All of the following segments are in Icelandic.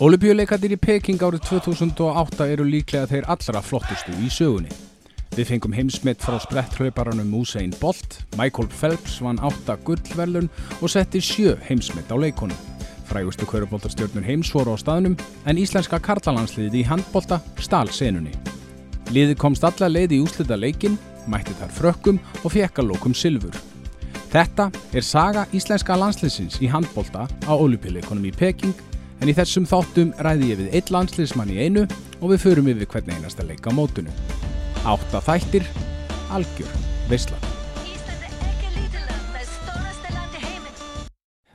Olympiuleikandir í Peking árið 2008 eru líklega þeir allra flottustu í sögunni. Við fengum heimsmitt frá spretthlauparanum Usain Bolt, Michael Phelps vann 8 gullverlun og setti 7 heimsmitt á leikonum. Frægustu kvöruboltarstjörnur heims voru á staðnum en íslenska karlalandsliði í handbolta stál senunni. Liði komst alla leið í úslita leikin, mætti þar frökkum og fekka lókum silfur. Þetta er saga íslenska landsliðsins í handbolta á olympileikonum í Peking en í þessum þáttum ræði ég við eitt landsliðsmann í einu og við förum yfir hvernig einasta leika á mótunum. Átta þættir, algjör, land,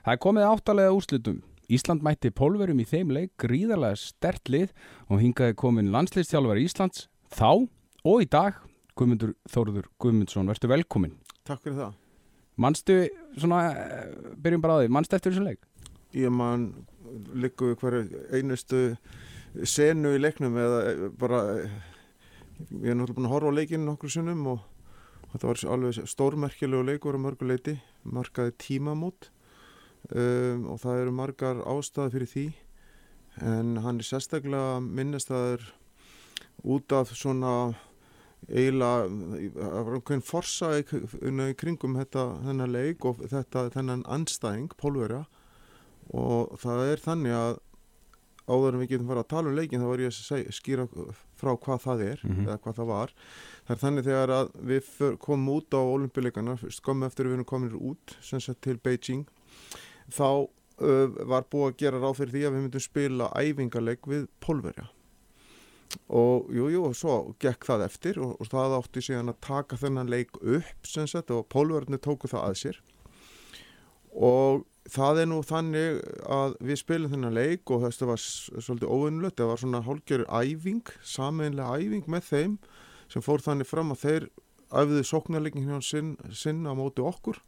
það er komið áttalega úrslutum. Ísland mætti pólverum í þeim leik gríðarlega stert lið og hingaði komin landsliðstjálfari Íslands þá og í dag Guðmundur Þóruður Guðmundsson, verður velkomin. Takk fyrir það. Manstu, svona, eh, byrjum bara á því, manstu eftir þessum leik? Ég man líku hverju einustu senu í leiknum eða eh, bara eh, ég er náttúrulega búin að horfa á leikinu nokkur sinnum og þetta var alveg stórmerkjulegu leikur á mörgu leiti, markaði tímamót um, og það eru margar ástæði fyrir því en hann er sérstaklega minnestæður út af svona eiginlega það var einhvern forsa í kringum þetta, þennan leik og þetta, þennan anstæðing, pólverja og það er þannig að áður en við getum fara að tala um leikin þá var ég að skýra frá hvað það er Mhm. eða hvað það var. Það er þannig þegar að við komum út á olimpíuleikana skömmu eftir við erum komin út sem sagt til Beijing þá uh, var búið að gera ráð fyrir því að við myndum spila æfingarleik við pólverja. Og jú, jú, og svo gekk það eftir og, og það átti síðan að taka þennan leik upp sem sagt og pólverðinu tóku það að sér. Og það er nú þannig að við spilum þennan leik og þetta var svolítið óvinnulegt, það var svona hálgjörur æfing, sameinlega æfing með þeim sem fór þannig fram að þeir æfðu sóknarleikin hjá sinn, sinn á móti okkur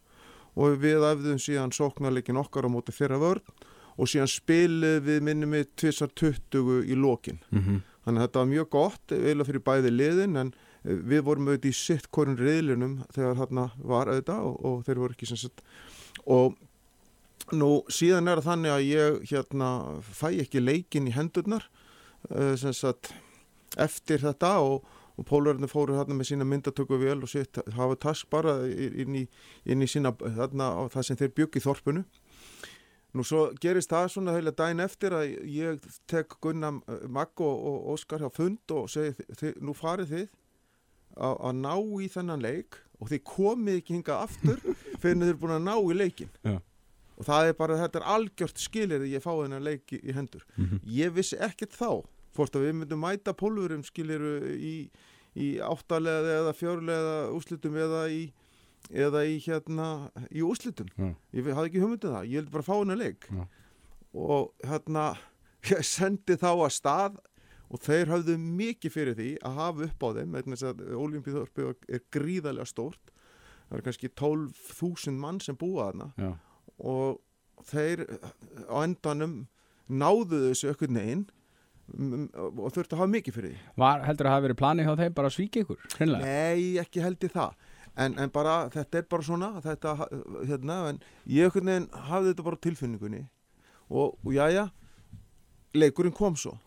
og við æfðum síðan sóknarleikin okkar á móti þeirra vörn og síðan spilum við minnum við tvisar 20 í lokin Mm -hmm. Þannig að þetta var mjög gott, eiginlega fyrir bæði liðin en eh, við vorum auðvitað í sitt hvorn reyðlunum þegar þarna var auðvitað og, og þeir voru ekki sem sagt og nú síðan er þannig að ég hérna fæ ekki leikin í hendurnar uh, sem sagt eftir þetta og, og pólverðinu fóru þarna með sína myndatöku vel og sitt hafa task bara inn í, inn í sína þarna á það sem þeir bygg í þorpunu Nú svo gerist það svona heila daginn eftir að ég tek Gunnar eh, Magg og, Óskar hjá fund og segi þi- þi- nú farið þið að að ná í þennan leik og þið komið ekki hingað aftur fyrir þið eru búin að ná í leikin Já. Og það er bara, þetta er algjört skilir að ég fá þennan leik í, í hendur Mhm. ég vissi ekkert þá hvort að við myndum mæta pólfurum skiliru í, í áttalega eða fjörlega úslitum eða í eða í hérna í úslitum Já. ég hafði ekki hugmyndið það, ég vildi bara fá hennar leik Já. og hérna ég sendi þá að stað og þeir hafðu mikið fyrir því að hafa upp á þeim vegna þess að Ólimpíðorpi er gríðarlega stórt það er kannski 12.000 mann sem búa þarna. Og þeir á endanum náðu þessu ökkur neginn og þurftu að hafa mikið fyrir því Var, heldur að það hafi verið planið hjá þeim bara að svíkja ykkur, hreinlega? Nei, ekki held ég það en, en bara, þetta er bara svona þetta, hérna, en ég ökkur neginn hafði þetta bara tilfinningunni og, og jæja leikurinn kom svo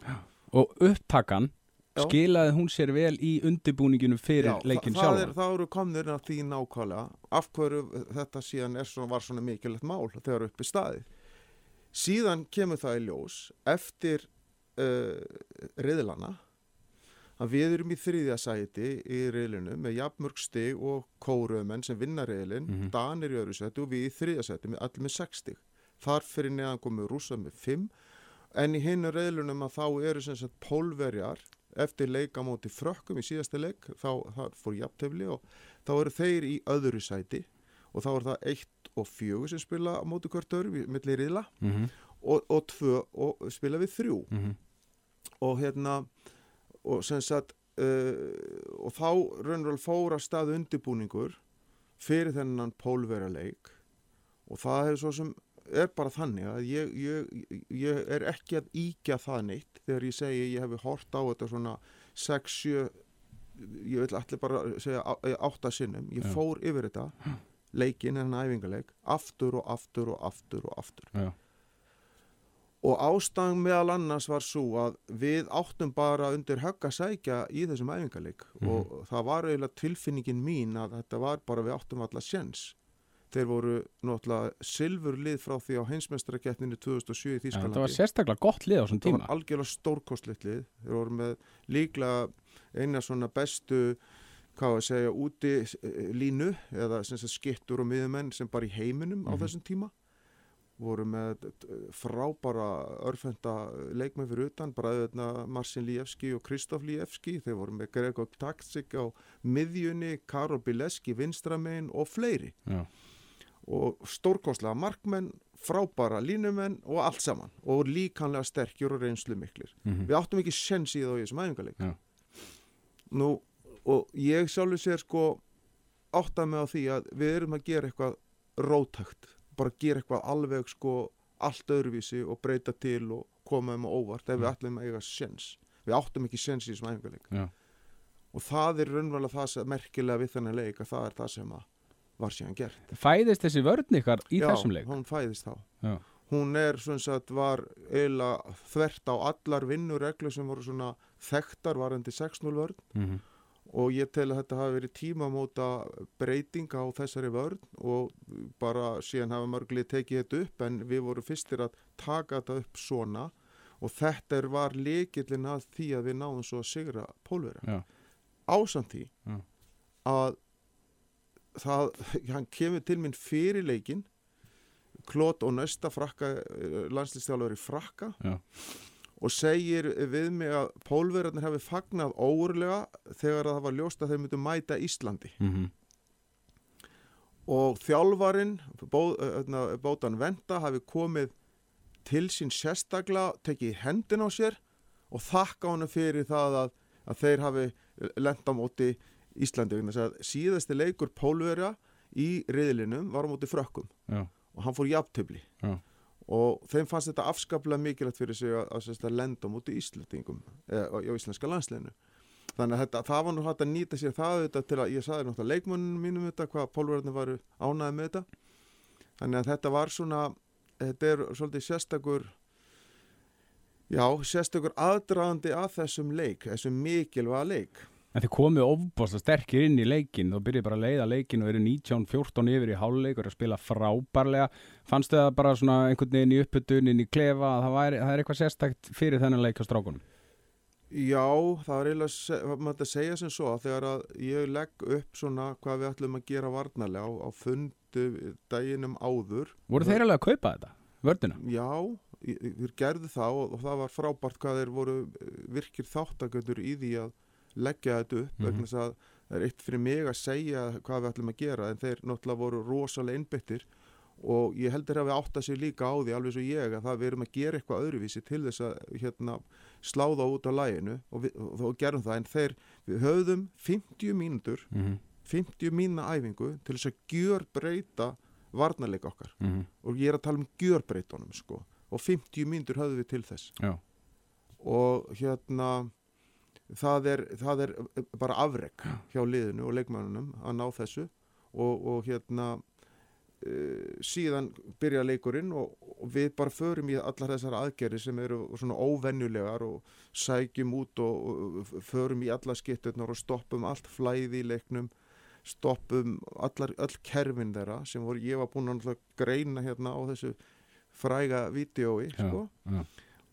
Og upptakan, Já. Skilaði hún sér vel í undibúninginu fyrir leikin það, það, er, sjálf? það eru komnir að því nákvæmlega af hverju þetta síðan svona, var svona mikilvægt mál þegar uppi staði síðan kemur það í ljós eftir uh, riðlana að við erum í þriðja sæti í riðlinu með jafnmörg stig og kórumenn sem vinna riðlin Mhm. Danir í öðru sæti og við í þriðja sæti með allir með 6 stig þar fyrir neðan komið rúsa með 5 en í hinnu riðlunum að þá eru sem sagt pólverjar eftir leik á móti frökkum í síðasta leik þá það fór jafntefli og þá eru þeir í öðru sæti og þá er það 1 og 4 sem spila móti hvert öðru millir riðla Mm -hmm. og, og 2 og spila við 3 Mhm. og hérna og sem sagt uh, og þá raunverulega fór að stað undirbúningur fyrir þennan pólveraleik og það hefur svo sem er bara þannig að ég, ég, ég er ekki að íkja það neitt þegar ég segi ég hefði hort á þetta svona 6-7 ég vil allir bara segja á- eh, átta sinnum, ég Já. fór yfir þetta leikin en æfingarleik aftur og aftur og aftur og aftur Já. og ástæðan meðal annars var svo að við áttum bara undir högg að sækja í þessum æfingarleik og það var eiginlega tilfinningin mín að þetta var bara við áttum alla sjens þeir voru náttúrulega silfurlið frá því á heimsmeistarakeppninu 2007 í Þýskalandi þetta var sérstaklega gott lið á þessum það tíma. var algjörlega stórkostlegt lið. Þeir voru með líklega eina svona bestu hvað að segja úti eh, línu eða skittur og miðumenn sem bara í heiminum á Mhm. þessum tíma. Voru með frábara örfenda leikmenn fyrir utan bara auðvitað Marcin Líevski og Kristof Líevski. Þeir voru með Gregor Taksik á miðjunni, Karol Bileski vinstramein og fleiri. Já. Og stórkostlega markmenn frábara línumenn og allt saman og líkanlega sterkjur og reynslu miklir Mhm. við áttum ekki sens í það í þessum æfingarleik Já. nú og ég sjálfur sér sko átta mig á því að við erum að gera eitthvað rótækt bara gera eitthvað alveg sko allt öðruvísi og breyta til og koma um á óvart ef við Mm. ætlum að eiga sens við áttum ekki sens í þessum æfingarleik Já. og það er raunverulega það sem merkilega við þennan leik að það er það sem að var síðan gert Fæðist þessi vörn ykkar í Já, þessum leik? hún fæðist þá Já. hún er svona sagt var eiginlega þvert á allar vinnureglu sem voru svona þekktar varandi 6-0 vörn Mhm. og ég tel að þetta hafi verið tímamóta breyting á þessari vörn og bara síðan hafa mörglið tekið þetta upp en við vorum fyrstir að taka þetta upp svona og þetta er, var leikillin að því að við náðum svo að sigra pólvera Já. ásamt því Já. að það, hann kemur til minn fyrir leikin Klót og Nösta frakka, landslistjálfur í frakka Já. og segir við mig að pólverarnir hefði fagnað óurlega þegar að það var ljóst að þeir myndu mæta Íslandi Mhm. og þjálfarin bó, öðna, Bótan Venda hafi komið til sín sérstaklega tekið hendin á sér og þakka honum fyrir það að, að þeir hafi lent á móti Íslandi vegna þess að síðasti leikur pólverja í riðlinum var á móti frökkum. Já. og hann fór jafntöfli og þeim fannst þetta afskaplega mikilvægt fyrir sig að, að, lenda á móti Íslandingum eða á íslenska landsleginu þannig að þetta, það var nú hægt að nýta sér það þetta, til að ég saði náttúrulega leikmönnum mínum þetta hvað pólverðarnir varu ánæði með þetta. Þannig að þetta var svona þetta er svolítið sérstakur já, sérstakur aðdraðandi að þessum leik þessum mikilvæga leik En þið komið ofbáslega sterkir inn í leikin þá byrjuð bara að leiða leikin og eru 19-14 yfir í háluleik og eru að spila frábærlega. Fannstu það bara svona einhvern veginn í upputun inn í klefa að það, væri, það er eitthvað sérstakt fyrir þennan leik á strákunum? Já, það er eiginlega, maður að segja sem svo að þegar að ég legg upp svona hvað við ætlum að gera varnarlega á, á fundu daginum áður. Voru þeir alveg að kaupa þetta, vördina? Já, í- í- þeir gerðu það og, og það var frábært hvað þeir voru eh, virkir þáttaköndur í því að leggja þetta upp Mhm. vegna þess að það er eitt fyrir mig að segja hvað við ætlum að gera en þeir náttúrulega voru rosalega innbyttir og ég heldur að við átta sér líka á því alveg svo ég að það við erum að gera eitthvað öðruvísi til þess að hérna, sláða út á læginu og við og, og gerum það. En þeir, við höfðum 50 mínútur Mm -hmm. 50 mína æfingu til þess að gjör breyta varnarleik okkar. Mm og ég er að tala um gjörbreytunum sko og 50 mínútur höfðum við til þess. Já, og hérna það er, það er bara afrek hjá liðinu og leikmannunum að ná þessu og, og hérna uh, síðan byrja leikurinn og, og við bara förum í allar þessar aðgerri sem eru svona óvenjulegar og sækjum út og, og förum í allar skitturnar og stoppum allt flæði í leiknum stoppum allar, öll kerfin þeirra sem voru, ég var búin að greina hérna á þessu fræga vídeói já, sko já.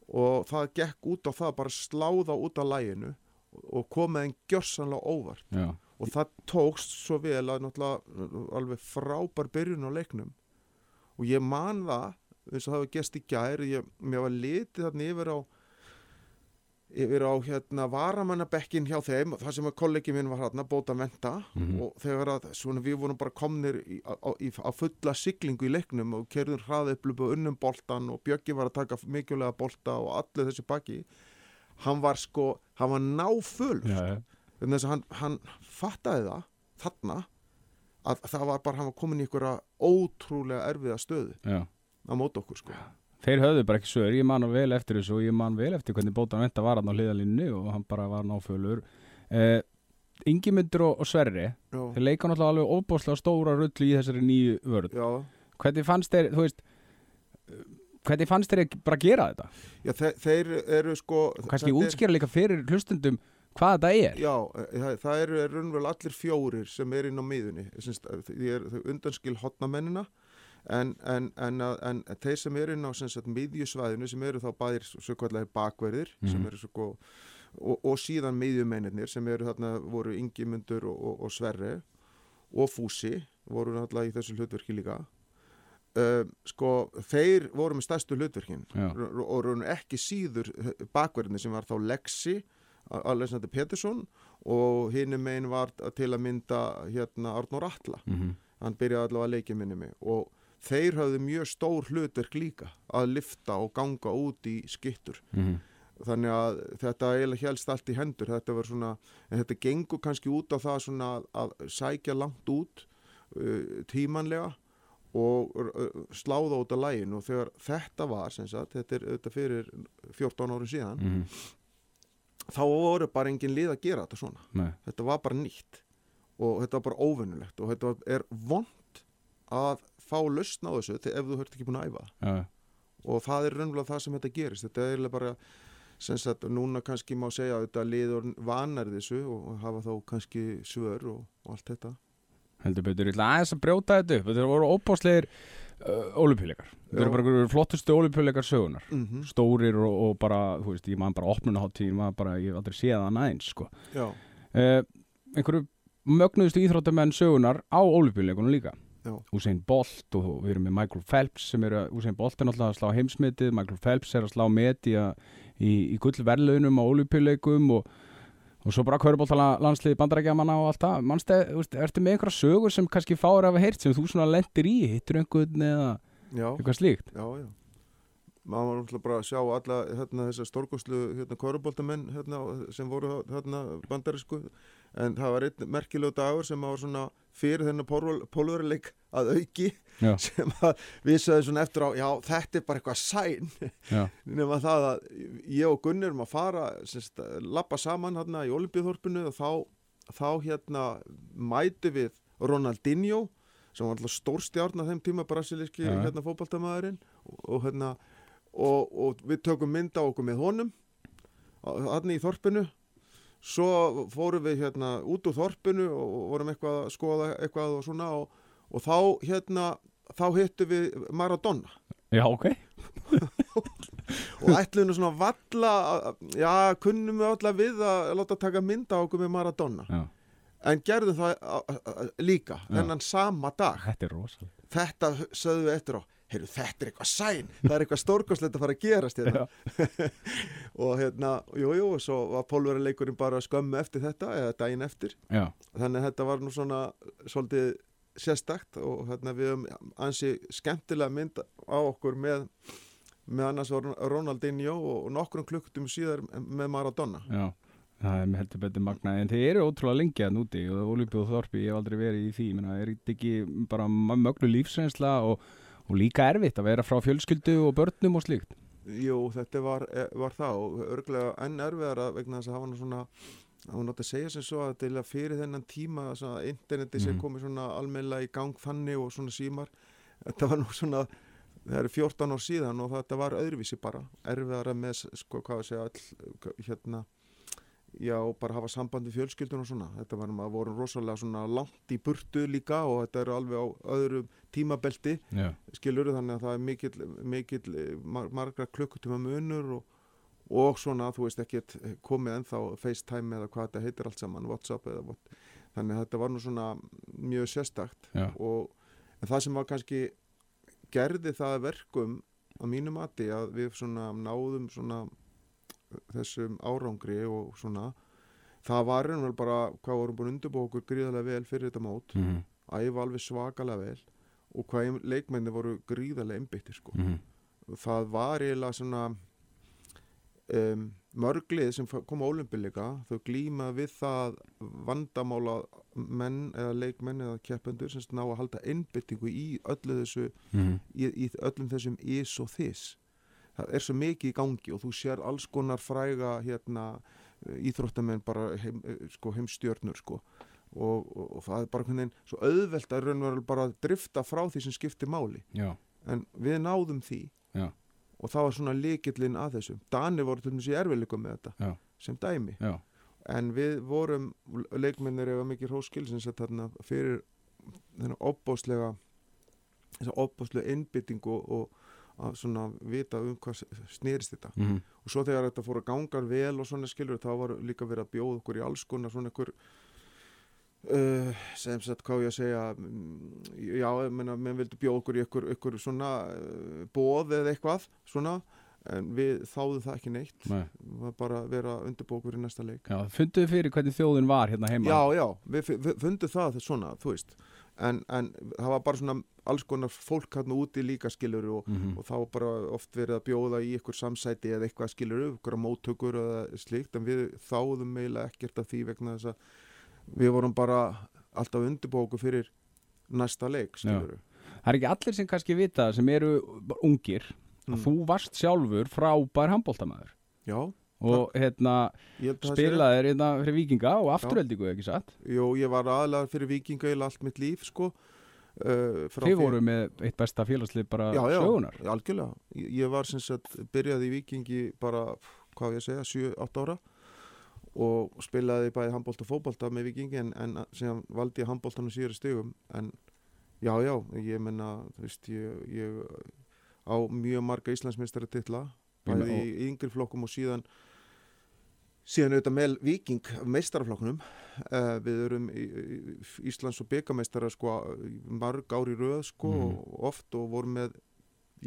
og það gekk út á það bara sláða út af læginu og komið en gjörsanlega óvart já. og það tókst svo vel að náttúrulega alveg frábær byrjun á leiknum og ég man það eins og það hefur gest í gær ég, mér var litið þarna yfir á yfir á hérna varamannabekkin hjá þeim þar sem að kollegi minn var hérna bóta venda Mhm. og þegar að svona við vorum bara komnir í, á, í, á fulla siglingu í leiknum og kerðum hraðaupplöpu og unnum boltan og Bjöggi var að taka mikilvæga bolta og allir þessi baki hann var sko, hann var já. þannig að hann, hann fattaði það þarna að það var bara, hann var komin í einhverja ótrúlega erfiða stöðu já. á mót okkur sko. Þeir höfðu bara ekki sögur, ég man vel eftir þessu og ég man vel eftir hvernig bótan venda var hann á hliðalínu og hann bara var náfölur. Uh, Ingimundur og, og Sverri já, þeir leika náttúrulega alveg óbáslega stóra rullu í þessari nýju vörð já, hvernig fannst þeir, þú veist hvernig fannst ekki bara gera þetta? Já, þe þeir eru sko Og kannski útskýra líka fyrir hlustundum hvað þetta er. Já, eh, það, það eru er raunverulega allir fjórir sem er inn á miðunni því er þau undanskil hotnamennina en, en, en, en þeir sem er inn á sem sagt, miðjusvæðinu sem eru þá bæðir svo kallar bakverðir sem Mhm. eru svo góð og, og síðan miðjumennir sem eru þarna voru Ingimundur og, og, og Sverri og Fúsi voru náttúrulega í þessu hlutverki líka um, sko þeir voru með stærstu hlutverkin og, raun ekki síður bakverðinni sem var þá Lexi Alexander Pettersson og hinum megin var til að mynda hérna Arnór Atla. Mm hann byrjaði allavega að leikja minni mig og þeir hafðu mjög stór hlutverk líka að lifta og ganga út í skittur -hmm. þannig að þetta eiginlega helst allt í hendur. Þetta var svona, en þetta gengur kannski út á það svona að, að sækja langt út uh, tímanlega og uh, sláða út af lægin og þegar þetta var sagt, þetta er þetta fyrir 14 árum síðan Mm þá voru bara engin lið að gera þetta svona. Nei. þetta var bara nýtt. Og þetta var bara óvinnulegt og þetta er vond að fá lausn á þessu ef þú höfst ekki búin að æfa. Já. og það er raunverulega það sem þetta gerist. Þetta er eiginlega bara sagt, núna kannski má segja að þetta liður vanar þessu og hafa þá kannski svör og, og allt þetta heldur betur, ég ætla aðeins að brjóta þetta upp þetta voru óbáslegir uh, ólupjuleikar þetta voru bara flottustu ólupjuleikar sögunar mm -hmm. stórir og, og bara, þú veist, ég man bara opnunaháttíð, ég man bara, ég hef aldrei séð það næðins sko. Uh, einhverju mögnuðustu íþróttamenn sögunar á ólupjuleikunum líka. Usain Bolt og við erum með Michael Phelps sem er að, Usain Bolt er náttúrulega að slá heimsmitið Michael Phelps er að slá met í, í, gullverðlaunum á ólupjuleikum og, og svo bara hverjubóltala landsliði bandarækjamanna og allt það. Veist, ertu með einhverja sögur sem kannski fáir af að heyrt sem þú svona lendir í, hittur einhvern eða já, eitthvað slíkt? Já, já maður náttúrulega bara að sjá alla hérna, þessar stórkoslu hérna, koruboltamenn hérna, sem voru hérna, bandarísku. En það var einn merkilegu dagur sem var svona fyrir þennan pólveruleik að auki Já. sem að sögum svona eftir á já þetta er bara eitthvað sæn. Nema það að ég og Gunnar erum að fara semst, lappa saman hérna í Olimpíuþorpinu og þá, þá hérna mæti við Ronaldinho sem var alltaf stórstjárn að þeim tíma brasilíski hérna fótballtamaðurinn og, og hérna og, og við tökum mynd á okkur með honum hann í þorpinu. Svo fórum við hérna út úr þorpinu og vorum eitthvað að skoða eitthvað og svona og, og þá hérna þá hittum við Maradona. Já ok. Og ætluðum svona valla já, kunnum við alla við að láta taka mynd á okkur með Maradona. Já, en gerðum það líka Já. þennan sama dag. Þetta er rosalega þetta sögðum við eftir á heyrðu, þetta er eitthvað sæn, það er eitthvað stórkoslegt að fara að gerast hérna. og hérna, jú, jú, og svo var pólveruleikurinn bara skömmu eftir þetta eða daginn eftir, Já, þannig að þetta var nú svona svolítið sérstakt og hérna við höfum ansi skemmtilega mynd á okkur með með annars var Ronaldinho og nokkrum klukkutum síðar með Maradona. Já Það er með heldur betur magna en þeir eru ótrúlega lengi að núti og Olíbjóð Þorpi, ég hef aldrei verið í því menna, er þetta ekki bara mögnu lífsreynsla og, og líka erfitt að vera frá fjölskyldu og börnum og slíkt Jú, þetta var, eh, var það og örglega enn erfiðara vegna þess að hafa svona var nátt að segja sem svo að til að fyrir þennan tíma svona interneti sem Mhm. komið svona almennilega í gang þannig og svona símar þetta var nú svona það eru 14 ár síðan og þetta var öðruvísi bara erfiðara með sko hvað að segja all hérna já, bara hafa samband við fjölskyldun og svona. Þetta var voru rosalega svona langt í burtu líka og þetta eru alveg á öðru tímabelti. Já, skilur þannig að það er mikill, mikill eh, mar margra klukkutíma munur og, og svona þú veist ekki komið ennþá FaceTime eða hvað þetta heitir allt saman Whatsapp eða what. Þannig að þetta var nú svona mjög sérstakt. Já, og það sem var kannski gerði það að verkum að mínu mati að við svona náðum svona þessum árangri og svona það var ennvel bara hvað vorum búin að undirbúa okkur gríðarlega vel fyrir þetta mót. Mhm, æfa alveg svakalega vel og hvað leikmenni voru gríðarlega einbyttir sko. mhm, það var eiginlega svona um, mörglið sem kom á ólimpileika þau glíma við það vandamála menn eða leikmenn eða keppendur sem ná að halda einbyttingu í öllu þessu mhm, í, í öllum þessum is og þis það er svo mikið í gangi og þú sér alls konar fræga hérna íþróttamenn bara heim, eh, sko, heimstjörnur sko. Og, og, og það er bara hvernig svo auðvelt að raunverulega bara drifta frá því sem skiptir máli. Já, en við náðum því. Já. og það var svona líkillinn að þessum. Danir voru til dæmis í erfiðleikum með þetta Já. sem dæmi. Já, en við vorum leikmennir eða mikið hróskilsins þarna fyrir þennan opbóðslega þessa opbóðslega innbyttingu og, og að svona vita um hvað snýrist þetta. Mhm, og svo þegar þetta fór að gangar vel og svona skilur þá var líka verið að bjóða okkur í alls konar svona ykkur uh, sem sagt hvað ég að segja mm, já, ég meina, menn vildu bjóða okkur í ykkur, ykkur svona uh, bóð eða eitthvað svona en við þáðum það ekki neitt. Nei, bara vera undirbókur í næsta leik. Já, funduðu fyrir hvernig þjóðin var hérna heima? Já, já, við, fundum það svona, þú veist. En, en það var bara svona alls konar fólk hérna úti líka skilur og, Mhm, og þá bara oft verið að bjóða í ykkur samsæti eða eitthvað skilur ykkur móttökur eða slíkt en við þáðum eiginlega ekkert af því vegna þess að við vorum bara alltaf undirbóku fyrir næsta leik skilur Það er ekki allir sem kannski vita sem eru ungir að Mm. þú varst sjálfur frábær handbóltamæður já, og hérna að spilaðir hérna fyrir vikinga og afturheldingu ekki satt? Jú, ég var aðalega fyrir vikinga eða allt mitt líf sko Þið því- voru með eitt besta félagslið bara já, já, sögunar algjörlega. Ég, ég var sem sagt, byrjaði í vikingi bara, hvað ég segja, 7-8 ára og spilaði bæði handbólt og fótbolta með vikingi en, en síðan valdi ég handbóltan á síðari stigum. En já, já, ég menna veist, ég, ég á mjög marga Íslandsmeistari titla Ég meina, bæði í yngri flokkum og síðan síðan auðvitað með viking meistaraflokkunum uh, við erum í, í, Íslands og byggameistara sko marg ári röð sko Mhm. og oft og voru með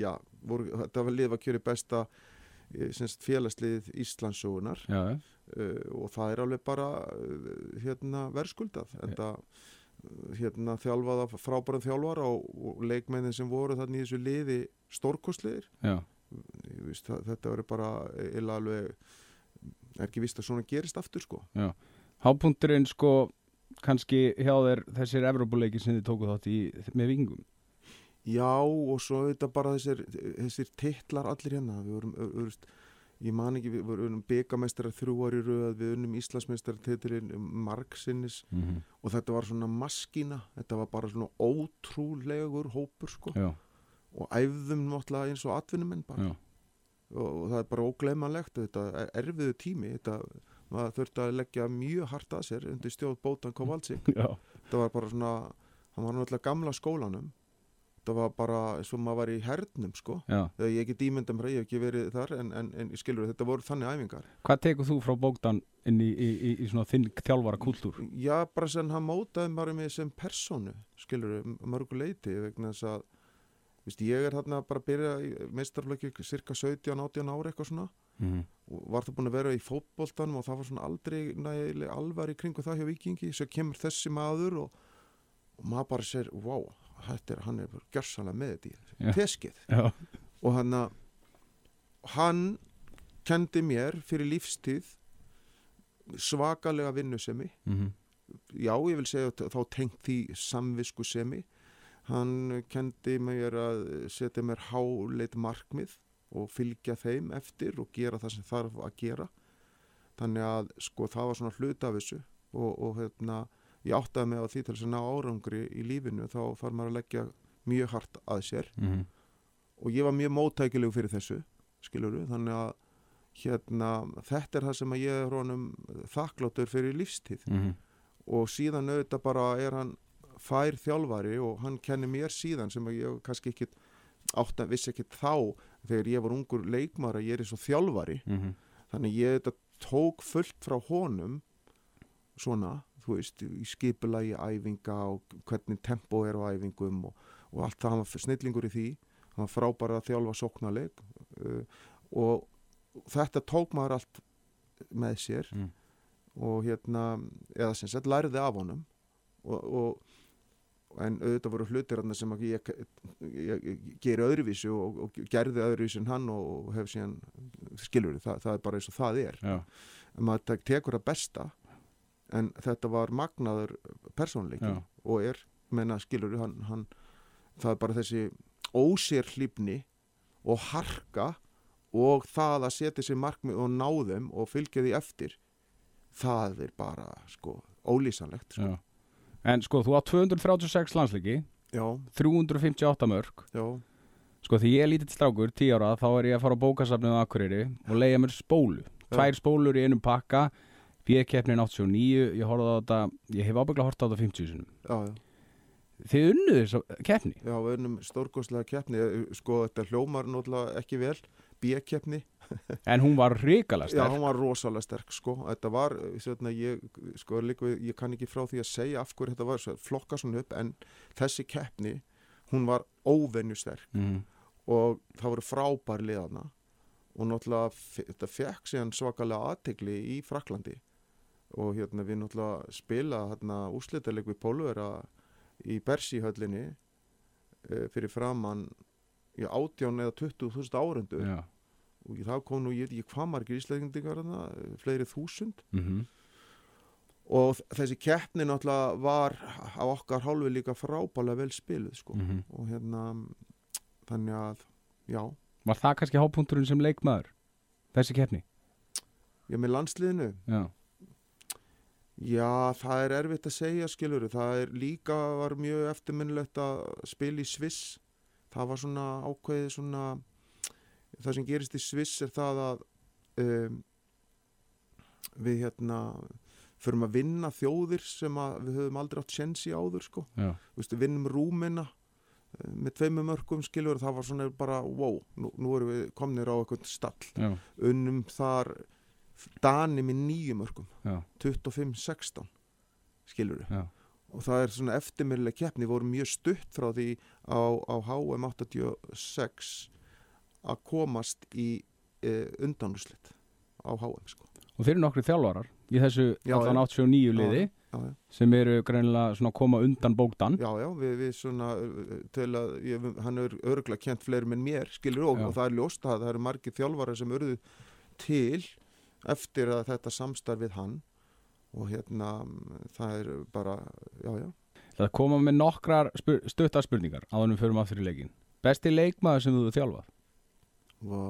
já, voru, þetta var lið að kjöri besta eh, félagslið já. uh, og það er alveg bara hérna verðskuldað en það hérna þjálfaða frábærum þjálfara og, og leikmennin sem voru þannig í þessu liði það, þetta verður bara eða alveg er ekki vist að svona gerist aftur sko. Hápunkturinn sko kannski hjá þér þessir Evrópuleiki sem þið tóku þátt í með vikingum já og svo auðvitað bara þessir, þessir titlar allir hérna. Við vorum, veist, ég man ekki við vorum byggamestara þrjú ári röð við unnum Íslandsmeistara titilinn margsinnis. Mm -hmm. og þetta var svona maskína þetta var bara svona ótrúlegur hópur sko. Já, og æfðum náttúrulega eins og atvinnumenn bara. Já, og, það er bara ógleymanlegt þetta er erfiðu tími þetta, maður þurfti að leggja mjög hart að sér undir stjórn Bótan Kovalsik þetta var bara svona hann var náttúrulega gamla skólanum. Þetta var bara eins og maður var í hernum sko. Þegar ég get ímynda mér að ég hef ekki verið þar en, en, en skilur þetta voru þannig æfingar. Hvað tekur þú frá Bókdan inn í, í, í, í svona þinn þjálfara kultúr? já bara sem hann mótaði bara mig sem persónu skilur mörgu leiti vegna þess að Vist, ég er þarna bara að byrja í meistarflöki cirka 17-18 ári eitthvað svona. Mm og var það búin að vera í fótboltanum og það var svona aldrei nægilega alvar í kringu það hjá vikingi svo kemur þessi maður og, og maður bara sér, wow er, hann er gjörsanlega með þetta í teskið. Já, og hann hann kendi mér fyrir lífstíð svakalega vinnusemi. Mm já, ég vil segja þá tengt því samvisku semi hann kendi mér að setja mér háleit markmið og fylgja þeim eftir og gera það sem þarf að gera. Þannig að sko það var svona hlut af þessu og, og hérna ég áttaði mig á því til þess að ná árangri í lífinu þá þarf maður að leggja mjög hart að sér. -hmm. og ég var mjög móttækilegu fyrir þessu skiluru, þannig að hérna, þetta er það sem ég er honum þakkláttur fyrir lífstíð. Mm og síðan auðvitað bara er hann fær þjálfari og hann kennir mér síðan sem ég kannski ekki átt að vissi ekki þá þegar ég var ungur leikmar að ég er eins og þjálfari -hmm. þannig ég þetta tók fullt frá honum svona, þú veist, í skipulagi æfinga og hvernig tempo er á æfingum og, og allt það, hann var snillingur í því hann var frábæra að þjálfa sóknarleik uh, og þetta tók maður allt með sér Mm. og hérna, eða sem sagt lærði af honum og, og en auðvitað voru hlutir sem ég, ég, ég geri öðruvísi og, og gerði öðruvísi en hann og, og hef síðan skilur það, það er bara eins og það er. Já, en maður tek- tekur það besta en þetta var magnaður persónleiki og er, menna skilur hann, hann, það er bara þessi ósér hlýfni og harka og það að setja sér markmið og ná þeim og fylgja því eftir það er bara sko ólýsanlegt sko. já En sko, þú átt 236 landsleiki já, 358 mörg já, Sko því ég er lítill strákur, 10 ára, þá er ég að fara á bókasafnið á Akureyri og leiða mér spólu. Tvær spólur í einum pakka, B-keppnin 89, ég horfði á þetta, ég hef ábyggla hort á þetta 50 sinum. já, já. Þið unnuðu þessu keppni? Já, við erum stórkostlega keppni, sko þetta hljómar náttúrulega ekki vel, B-keppni, En hún var já, sterk. hún var rosalega sterk, sko, þetta var, eh, svona, ég, sko, líka, ég kann ekki frá því að segja af hverju þetta var, svo, flokka svona upp, en þessi keppni, hún var óvenju sterk Mm. og það voru frábær liðana og náttúrulega þetta fekk síðan svakalega aðtegli í Fraklandi og hérna við náttúrulega spila hérna úslitaleg við Pólvera í Bersíhöllinni e, fyrir framann í átján eða 20.000 árendur Já. Og það kom nú, ég veit ekki hvað margir íslendingar þarna, fleiri þúsund Mm og þ- þessi keppni náttúrulega var á okkar hálfi líka frábælega vel spiluð sko Mhm. og hérna þannig að, já Var það kannski hápunkturinn sem leikmaður? Þessi keppni? ég með landsliðinu Já. Já, það er erfitt að segja skilur það er líka var mjög eftirminnilegt að spila í Sviss það var svona ákveðið svona það sem gerist í Sviss er það að um, við hérna förum að vinna þjóðir sem að við höfum aldrei átt sjens í áður sko, við vinnum Rúmina eh, með tveimur mörgum skilur það var svona bara wow, nú, nú erum við komnir á eitthvað stall Já. unnum þar Dani með nýju mörgum Já. 25-16 skilur Já. og það er svona eftirmyrlega keppni við vorum mjög stutt frá því á, á HM 86 að komast í e, undanúslit á HM sko. Og þeir eru nokkri þjálfarar í þessu Já, allan já. 89 liði já, já, sem eru greinilega svona að koma undan bókdan. já, já við, við svona uh, til að, ég, hann er örgulega kent fleirum en mér skilur og, og það er ljóst að það eru margir þjálfara sem urðu til eftir að þetta samstarf við hann og hérna það er bara, já, já Það koma með nokkrar spur, stuttar spurningar áður en við förum aftur í leikin. Besti leikmaður sem þú þjálfað? Vá.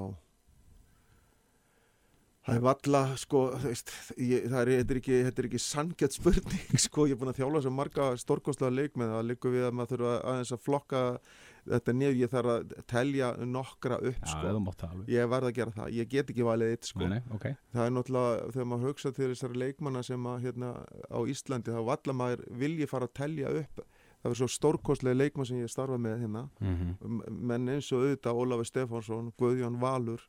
Það er valla, sko, veist, ég, það er, þetta er ekki, þetta er ekki sanngjöld spurning, sko, ég er búin að þjála sem marga stórkostlega leikmenn, það liggur við að maður þurfa aðeins að flokka þetta niður, ég þarf að telja nokkra upp, Já, sko, ég verð að gera það, ég get ekki valið eitt, sko, Nei, nei, ok. það er náttúrulega, þegar maður hugsa til þessari leikmanna sem að, hérna, á Íslandi, þá valla maður vilji fara að telja upp, það er svo stórkostlega leikmann sem ég starfa með hérna, Mm M- menn eins og auðvitað Ólafur Stefánsson, Guðjón Valur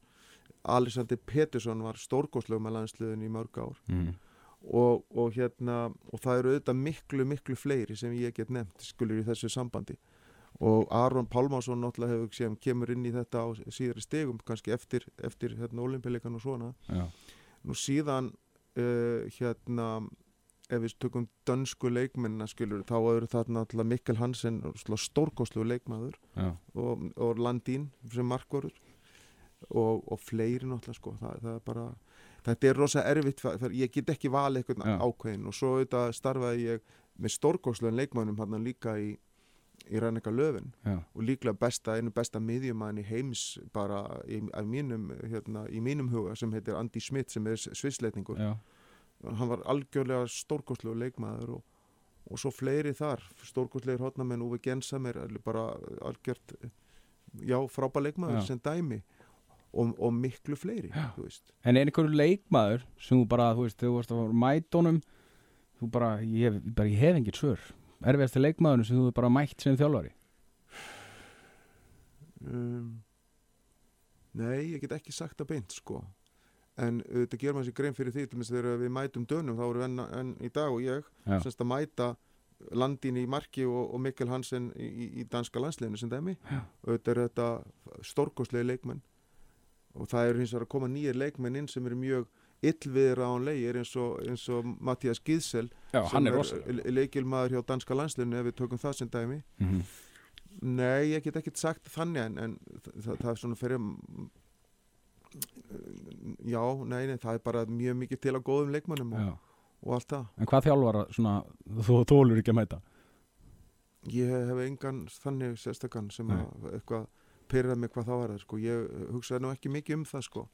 Alexander Pettersson var stórgóðslegum með landsliðin í mörg ár. -hmm. og, og hérna og það eru auðvitað miklu miklu fleiri sem ég get nefnt skulur í þessu sambandi. Og Aron Pálmásson náttúrulega hefur sem kemur inn í þetta á síðari stegum kannski eftir, eftir hérna olimpíuleikan og svona. Já. nú síðan uh, hérna ef við tökum dönsku leikmennina skilur þá eru það náttúrulega Mikkel Hansen stórgóðslegu leikmaður og, og Landín sem markvarur og, og fleiri náttúrulega sko það, það er bara, þetta er rosa erfitt fyrir, ég get ekki valið eitthvað ákveðin og svo auðvitað starfaði ég með stórgóðslegin leikmannum hann líka í, í Ræneka Löfin Já. og líklega besta, einu besta miðjumann í heims bara í, mínum, hérna, í mínum huga sem heitir Andy Schmidt sem er svissleitningur Já. Hann var algjörlega stórgóðslegu leikmaður og, og svo fleiri þar stórgóðslegir hotnamenn Uwe Gensamer er bara algjört já, frábær leikmaður Já. sem dæmi og, og miklu fleiri. En er einhverju leikmaður sem þú bara, þú veist, þegar þú varst að fara mætónum, þú bara, ég hef, bara, ég hef engin svör. Erfiðasti leikmaðurinn sem þú bara mætt sem þjálfari? um, Nei, ég get ekki sagt það beint sko en þetta gerum maður sér grein fyrir því þegar við mætum dönum þá við enn, enn í dag og ég Já. semst að mæta landin í marki og, og Mikkel Hansen í, í, danska landsliðinu sem dæmi þetta er þetta stórkostlegi leikmenn og það eru hins vegar að koma nýjir leikmenn inn sem eru mjög illviðra án leigir eins og, og Mattias Gíðsel hann er rosalega. leikilmaður hjá danska landsliðinu ef við tökum það sem dæmi Mm -hmm. Nei, ég get ekkert sagt þannig en, en það, það er svona fyrir Já, nei, nei, það er bara mjög mikið til á góðum leikmannum og, og allt það En hvað þjálfara svona, þú þólur ekki að mæta? Ég hef engan þannig sérstakann sem Nei. að eitthvað pyrrað mig hvað þá var það sko. Ég hugsaði nú ekki mikið um það sko.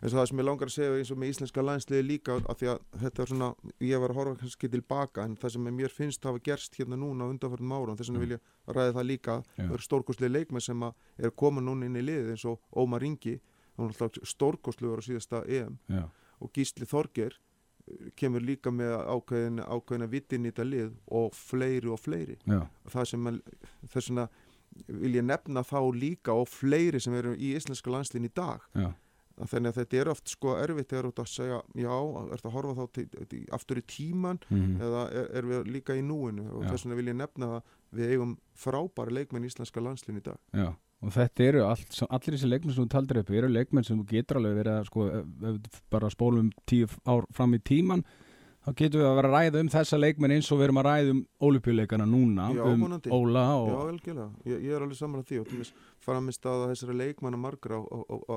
og það sem ég langar að segja eins og með íslenska landsliði líka að því að þetta er svona, ég var að horfa kannski tilbaka en það sem mér finnst hafa gerst hérna núna á undanförnum árum, þess vegna vil ég ræði það líka, það eru stórkostlega leikmenn sem er koma núna inn í liðið eins og Ómar Ingi, hann er alltaf stórkostlegur á síðasta EM. Já, og Gísli Þorger eh, kemur líka með ákveðin, ákveðina vittin í þetta lið og fleiri og fleiri. Já, það sem að, þess vegna vil ég nefna þá líka og fleiri sem eru í íslenska landslíðin í dag. Já, Að þannig að þetta er oft sko erfitt þegar þú ert að segja já, ert að horfa þá til, til, aftur í tíman mhm, eða er, er við líka í núinu? Og þess vegna vil ég nefna það við eigum frábæri leikmenn í íslenska landslíðin í dag. Já og þetta eru allt, allir þessi leikmenn sem þú taldir upp eru leikmenn sem getur alveg verið að sko, bara spólum tíu ár fram í tíman þá getum við að vera að ræða um þessa leikmenn eins og við erum að ræða um ólupjuleikana núna Já, um vonandi. Óla Já, og algjörlega, ég, ég er alveg saman að því og til þess framist að þessari margra á, á, á,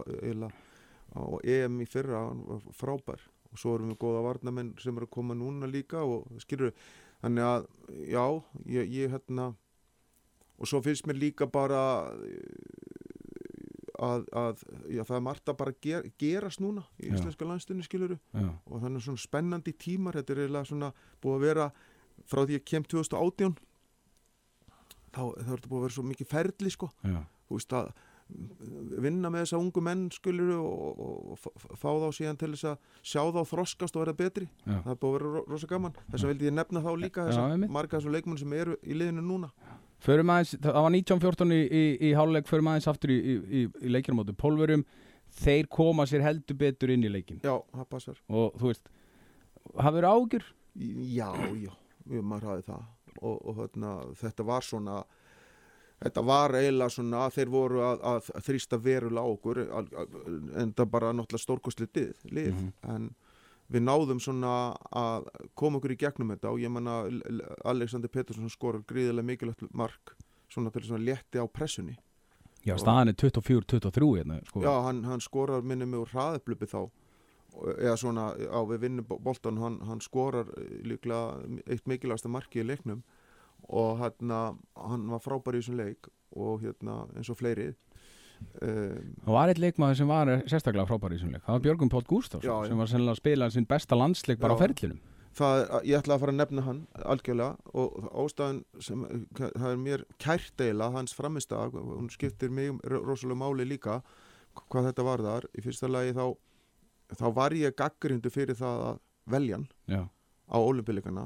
á EM í fyrra frábær og svo erum við góða varnamenn sem eru að koma núna líka og skilur þannig að já, ég, ég hérna og svo finnst mér líka bara eh, að, að já, það er margt að bara ger, gerast núna í Já. íslenska landstunni skiluru já, og þannig svona spennandi tímar þetta er eiginlega svona búið að vera frá því ég kem 2018 þá, er þetta búið að vera svo mikið ferli sko, þú veist að vinna með þessa ungu menn skulur og, og, og fá þá síðan til þess að sjá þá þroskast og vera betri. Það er búið að vera ro- rosa gaman. Þess að vildi ég nefna þá líka þess að marga þessum leikmenn sem eru í liðinu núna aðeins, það var 1914 í, í, í háluleik, förum aðeins aftur í, í, leikjum móti pólverum, þeir koma sér heldur betur inn í leikin já, það passar og þú veist, hafður ágjur? já, já, við maður hafði það og, og þarna, þetta var svona þetta var eiginlega svona að þeir voru að, að þrýsta verulega á okkur al- al- en það bara náttúrulega stórkostlið lið, lið. Mhm. en við náðum svona að koma okkur í gegnum þetta og ég menna Alexander Pettersson skorar gríðilega mikilvægt mark svona til svona létti á pressunni. Já, staðan er 24-23 hérna, sko. Já, hann, hann skorar minni mig úr hraðuplupi þá. Eða svona á við vinnum boltan hann, hann skorar eh, líklega eitt mikilvægasta marki í leiknum. Og hérna, hann var frábær í þessum leik og hérna eins og fleiri. um, Það var eitt leikmaður sem var sérstaklega frábær í þessum leik. Það var Björgum Páll Gústafs Já, já. sem var sennilega að spila sinn besta landsleik bara á Já. það er, ég ætla að fara að nefna hann algjörlega og ástæðan sem það er mér kært eiginlega hans framistag, hún skiptir mig rosalega máli líka hvað þetta var þar, í fyrsta lagi þá þá var ég gaggrindu fyrir það að velja hann Já, á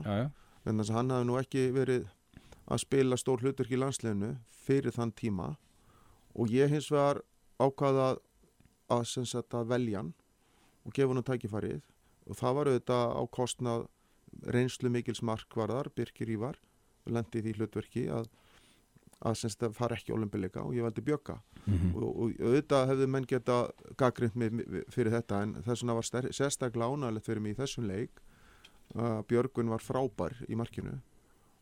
já. en þess að hann hafði nú ekki verið að spila stór hlutverk í landsleginu fyrir þann tíma og ég hins vegar ákvaða að, að velja hann og gefa hann tækifærið. Og það var auðvitað á kostnað reynslu mikils markvarðar Birkir Ívar lendi í hlutverki að, að, sem sagt, að fara ekki ólimpileika og ég valdi bjögga Mm og, og auðvitað hefðu menn geta gaggrind fyrir þetta en þess vegna var sérstaklega ánægilegt fyrir mig í þessum leik uh, Björgun var frábær í markinu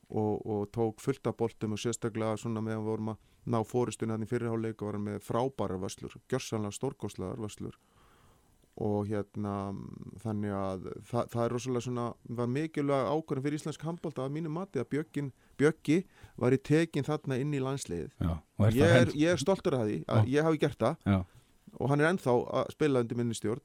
og, og tók fullt af boltum og sérstaklega svona meðan við vorum að ná fóristuna hann í fyrirháleik og var hann með frábæra vöslur, gjörsanlega stórkostlegar vöslur og hérna þannig að það, það er rosalega svona, var mikilvæg ákvörðin fyrir íslensk handbólta að mínu mati að Bjöggin, Bjöggi var í tekin þarna inn í landsliðið. Já, er ég er, ég er stoltur af því að ég hafi gert það. Já, og hann er ennþá að spila undir minni stjórn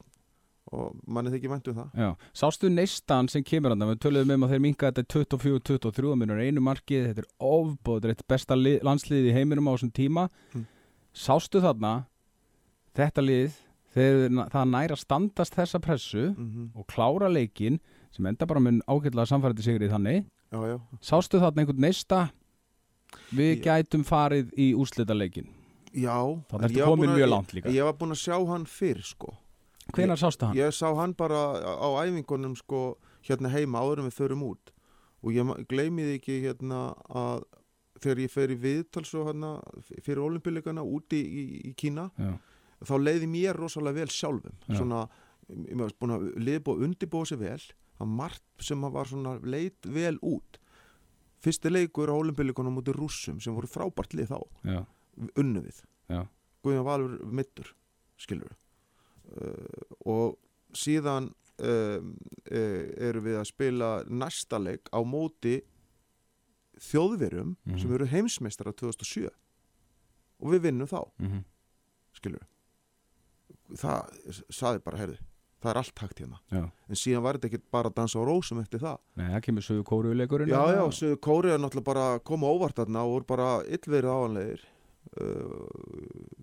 og manni þykir vænt um það. Já. Sástu neistan sem kemur hann, við töluðum um að þeir minka þetta 24-23 minnur einu markið, þetta er er besta lið, landslið í heiminum á þessum tíma. Mm. Sástu þarna, þetta lið, þeir, það næra standast þessa pressu mm og klára leikin sem enda bara mun ágætlega samfærandi sigri þannig. Já, já, sástu þarna einhvern neista? Við Ég- gætum farið í úrslita leikin já ég var búin að sjá hann fyrr sko hvenar sástu hann? ég sá hann bara á æfingunum sko hérna heima áður en við förum út. Og ég ma- gleymi því ekki hérna að þegar ég fer í viðtal svo hérna fyrir olimpíuleikana úti í, í, í Kína Já, þá leiði mér rosalega vel sjálfum. Já. svona, ég var búin að liðbúa undirbúa sér vel það var margt sem að var svona leit vel út. Fyrsti leikur á olimpíuleikunum mútið rússum sem voru frábært lið þá já, unnu við. Guðjón Valur mittur skilur uh, og síðan um, uh, eru við að spila næsta leik á móti þjóðverjum Mhm. sem eru heimsmeistara 2007 og við vinnum þá. Mhm, skilur það saði bara, herðu það er allt hægt hérna. Já. en síðan var þetta ekki bara að dansa á rósum eftir það. Nei, það kemur sögu kóruleikurinn já, já, Kóri er náttúrulega bara koma óvart þarna og voru bara illverið áanlegir. Uh,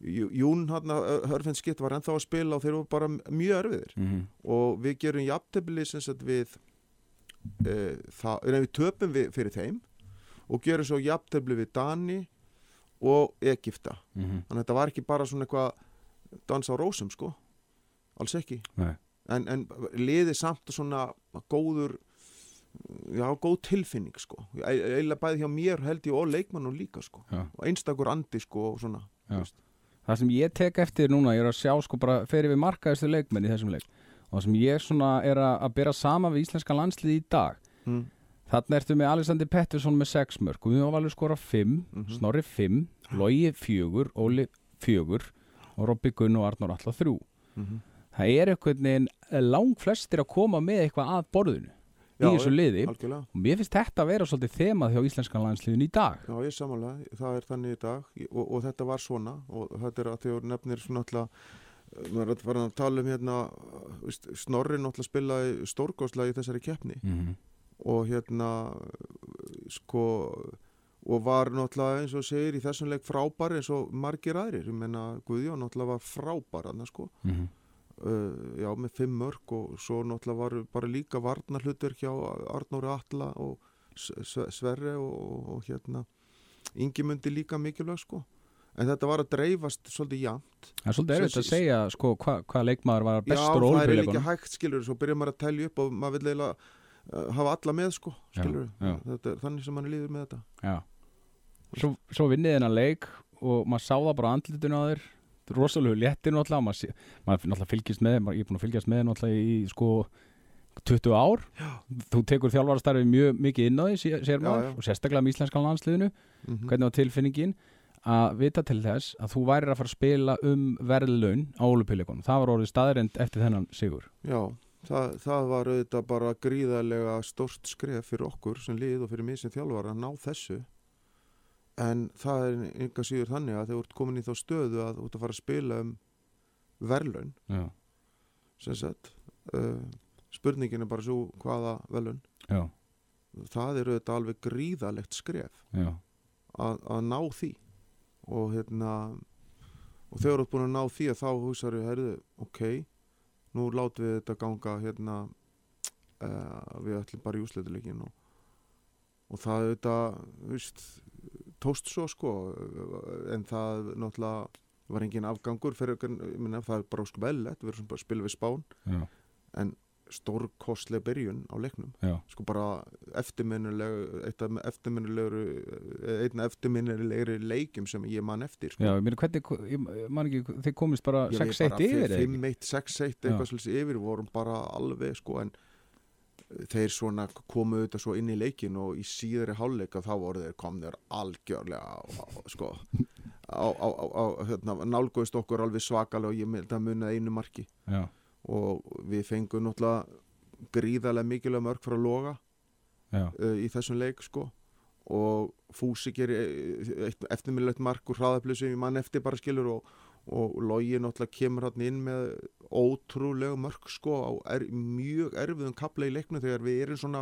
Jún hann Hörfinn Skitt var ennþá að spila og þeir voru bara mjög erfiðir. Mm og við gerum sagt við nei, við töpum við fyrir þeim og gerum svo jafntefli við Dani og Egipta -hmm. þannig að þetta var ekki bara svona eitthvað dans á rósum sko. Alls ekki. En, en liði samt svona góður já, góð tilfinning sko. E- eiginlega bæði hjá mér held ég og leikmannum líka sko. Já. og einstakur andi sko og svona. Það sem ég tek eftir núna, ég er að sjá sko bara fyrir við markaðistu leikmenn í þessum leik. Og það sem ég svona er að, að bera sama við íslenska landslið í dag. Mm. Þannig ertu með Alexander Pettersson með 6 mörg varum alveg skora 5, Mhm. Snorri 5 Logi 4, Óli 4 og Robby Gunn og Arnór alltaf 3 Mm Það er einhvern veginn lang flestir að koma með eitthvað að borðinu í þessu liði. algjörlega. Og mér finnst þetta að vera svolítið þemað hjá íslenskan landsliðin í dag. Já, ég samanlega, það er þannig í dag. Og, og þetta var svona. Og þetta er að þegar nefnir svona alltaf maður er að fara að tala um hérna veist, Snorri náttúrulega spilaði stórgóðslega í þessari keppni. Mm -hmm. og hérna sko og var náttúrulega eins og segir í þessum leik frábær eins og margir aðrir. Ég menna Guðjón náttúrulega var frábær annars sko. Mhm. Uh, já með fimm mörg og svo náttúrulega var bara líka varnar hlutur hjá Arnóri Atla og Sverre og, og hérna Ingimundi líka mikilvæg sko. En þetta var að dreifast svolítið jafnt. Það er svolítið erfitt að segja sko, hvað hva leikmaður var já bestur á það er olimpíuleikunum hægt skilur svo byrjar maður að telja upp og maður vil eiginlega uh, hafa alla með sko Já, skilur já. þetta er þannig sem mann líður með þetta. Já. Svo, svo vinnið hennar leik og maður sá það bara á andlitinu á þér rosalegu léttir náttúrulega. Maður, maður náttúrulega fylgist með maður, ég er búin að fylgjast með náttúrulega í sko 20 ár. Já. þú tekur þjálfarastarfi mjög mikið inn á því sé- sér Já, maður já. og sérstaklega með íslenskan landsliðinu. Mm hvernig var tilfinningin að vita til þess að þú værir að fara að spila um verðlaun á olupíleikunum það var orðið staðrind eftir þennan sigur. Já, það, það var auðvitað bara gríðarlega stórt skref fyrir okkur sem lið og fyrir mig sem þjálfar að ná þessu en það er enga síður þannig að þegar þú ert komin í þá stöðu að þú ert að fara að spila um verðlaun já, sem sagt uh, spurningin er bara svo hvaða verðlaun. Já, það er auðvitað alveg gríðarlegt skref að, ná því. Og hérna og þegar þú ert búin að ná því að þá hugsaðu, herðu, ok nú látum við þetta ganga hérna uh, við ætlum bara í úsleituleikin og, og það auðvitað þú veist, tóst svo sko en það náttúrulega var engin afgangur fyrir, minna, það er bara eðlilegt, við erum bara að spila við spán já, en stórkostleg byrjun á leiknum já. sko bara eftirminnileg eitt af eftirminnilegur einn af eftirminnilegri leikjum sem ég man eftir sko. Já, ég meina hvernig, ég man ekki, þið komist bara Já, við 6-1 bara yfir eða ekki? 5-1, 6-1 eitthvað svolítið yfir vorum bara alveg sko en þeir svona komu auðvitað svo inn í leikin og í síðari hálfleika þá voru þeir komnir algjörlega á, á, sko á, á, á, á hérna, nálgóðist okkur alveg svakalega og ég myndi að muna einu marki. Já, og við fengum náttúrulega gríðarlega mikilvæg mörg frá loga uh, í þessum leik sko. Og Fúsi gerir eitt eftirminnilegt mark hraðaflu sem ég mann eftir bara skilur og, og Logi náttúrulega kemur hann inn með ótrúlega mörk sko á er, mjög erfiðum kapla í leiknu þegar við erum svona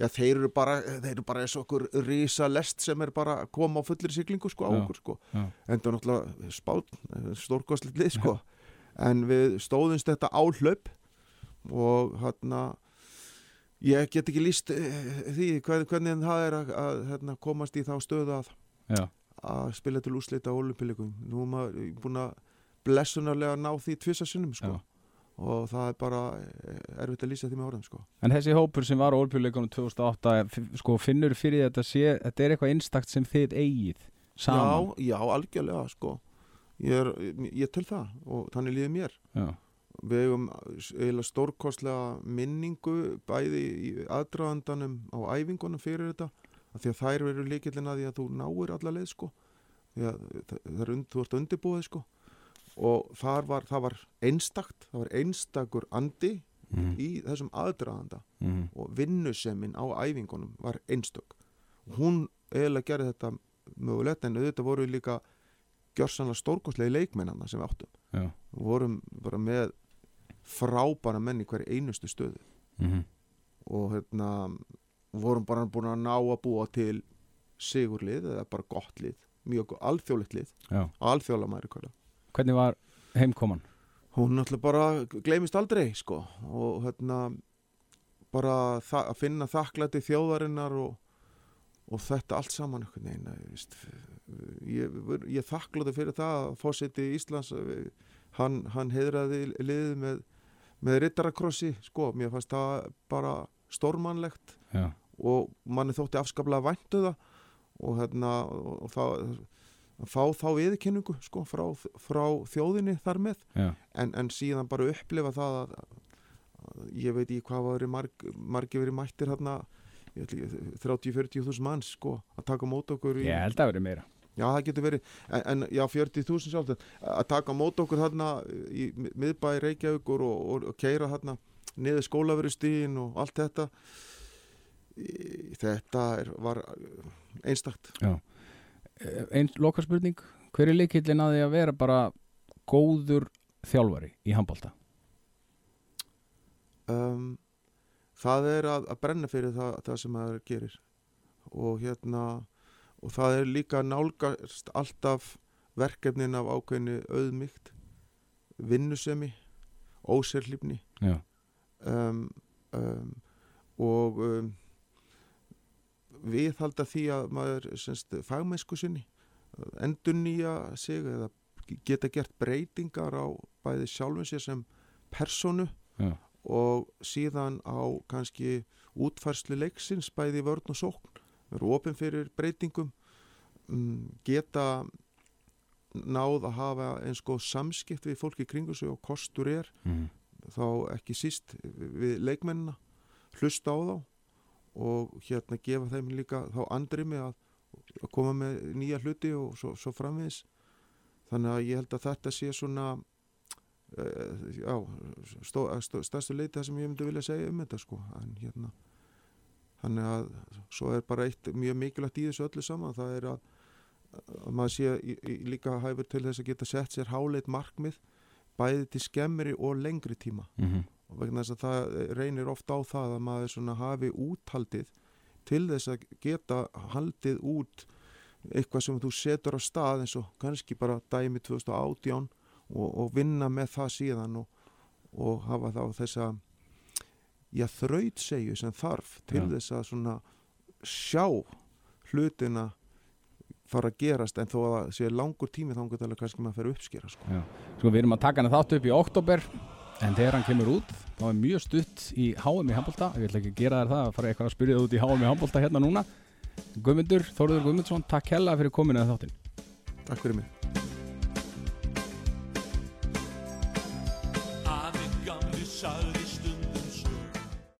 já þeir eru bara, þeir eru bara eins og okkur risa lest sem er bara að koma á fullir siglingu sko á Já, okkur sko. já. en það er náttúrulega spát stórkostlið lið sko. En við stóðumst þetta áhlaup og hérna ég get ekki líst eh, því hvern- hvernig það er að, að hérna, komast í þá stöðu að, já, að spila til úslita á olimpíuleikum nú er maður búin að blessunarlega ná því tvisasinnum sko. Já. og það er bara eh, erfitt að lýsa því með orðum sko. En þessi hópur sem var á olpjuleikunum 2008 f- sko, finnur fyrir þetta sé, þetta er eitthvað einstakt sem þið eigið saman? Já, já, algjörlega sko. Ég, er, ég til það og þannig líður mér. Já, við hefum eiginlega stórkostlega minningu bæði í aðdraðandanum á æfingunum fyrir þetta af því að þær veru líkillin að því að þú náir alla leið sko. Því að það er und, þú ert undirbúið sko. Og þar var, það var einstakt það var einstakur andi Mhm. í þessum aðdraðanda Mhm. og vinnusemin á æfingunum var einstök. Og hún eiginlega gerði þetta mögulegt en auðvitað voru líka gjörsanlega stórkostlega leikmennana sem við áttum. Já, vorum bara með frábæra menn í hverju einustu stöðu. Mm og hérna vorum bara búin að ná að búa til sigurlið eða bara gott lið mjög alþjóðlegt lið maður hverja Hvernig var heimkoman? hún náttúrulega bara gleymist aldrei sko og hérna bara að finna þakklæti þjóðarinnar og, og þetta allt saman veginn eh, ég, ég þakklæti fyrir það að fósiti Íslands eh, hann, hann heiðraði liðið með, með rittarakrossi sko, mér fannst það bara stórmannlegt. Já, og manni þótti afskaplega væntu það. Og hérna og, það að fá þá viðurkenningu sko, frá, frá þjóðinni þar með. En, en síðan bara upplifa það að, að ég veit ekki hvað var marg, margi verið mættir hérna 30-40 þúsund manns sko, að taka mót okkur í, ég held að verið meira. Já það getur verið. En, en já 40 þúsund sjálf en að taka mót okkur hérna í miðbæði Reykjavíkur og, og, og keira hérna niður skólaverustíðin og allt þetta. Í- þetta er, var einstakt. Einn lokarspurning Hver er leikillin að því að vera bara góður þjálfari í handbólta? um, það er að, að brenna fyrir það, það sem maður gerir. Og hérna og það er líka nálgast alltaf verkefnin af ákveðinu auðmygt vinnusemi ósérlífni Já, um, um, og um, viðhalda því að maður semst, fagmennsku sinni endur nýja sig eða geta gert breytingar á bæði sjálfum sér sem personu já, og síðan á kannski útfærslu leiksins bæði vörn og sókn. Vera opinn fyrir breytingum um, geta náð að hafa eins góð samskipt við fólki kringu sig og kostur er. Mm. þá ekki síst við leikmennina hlusta á þá og hérna gefa þeim líka þá andrimi að, að koma með nýja hluti og svo, svo framvegis. Þannig að ég held að þetta sé svona uh, já stó, stó, stærstu leiti það sem ég myndi vilja segja um þetta sko. En hérna þannig að svo er bara eitt mjög mikilvægt í þessu öllu saman. Það er að, að maður sé í, í, líka hæfur til þess að geta sett sér háleit markmið bæði til skemmri og lengri tíma. Mm og vegna þess að það reynir ofta á það að maður svona hafi úthaldið til þess að geta haldið út eitthvað sem þú setur á stað eins og kannski bara dæmi 2018 og, og vinna með það síðan og, og hafa þá þessa já þrautsegju sem þarf til Já. þess að svona sjá hlutina fara að gerast en þó að það sé langur tími þá kannski maður að fer uppskera sko. Sko við erum að taka hann þátt upp í oktober en þegar hann kemur út þá er mjög stutt í HM í handbólta ég ætla ekki gera þér það að fara eitthvað að spyrja það út í HM í handbólta hérna núna. Guðmundur, Þóruður Guðmundsson, takk hella fyrir kominu að þáttin Takk fyrir mig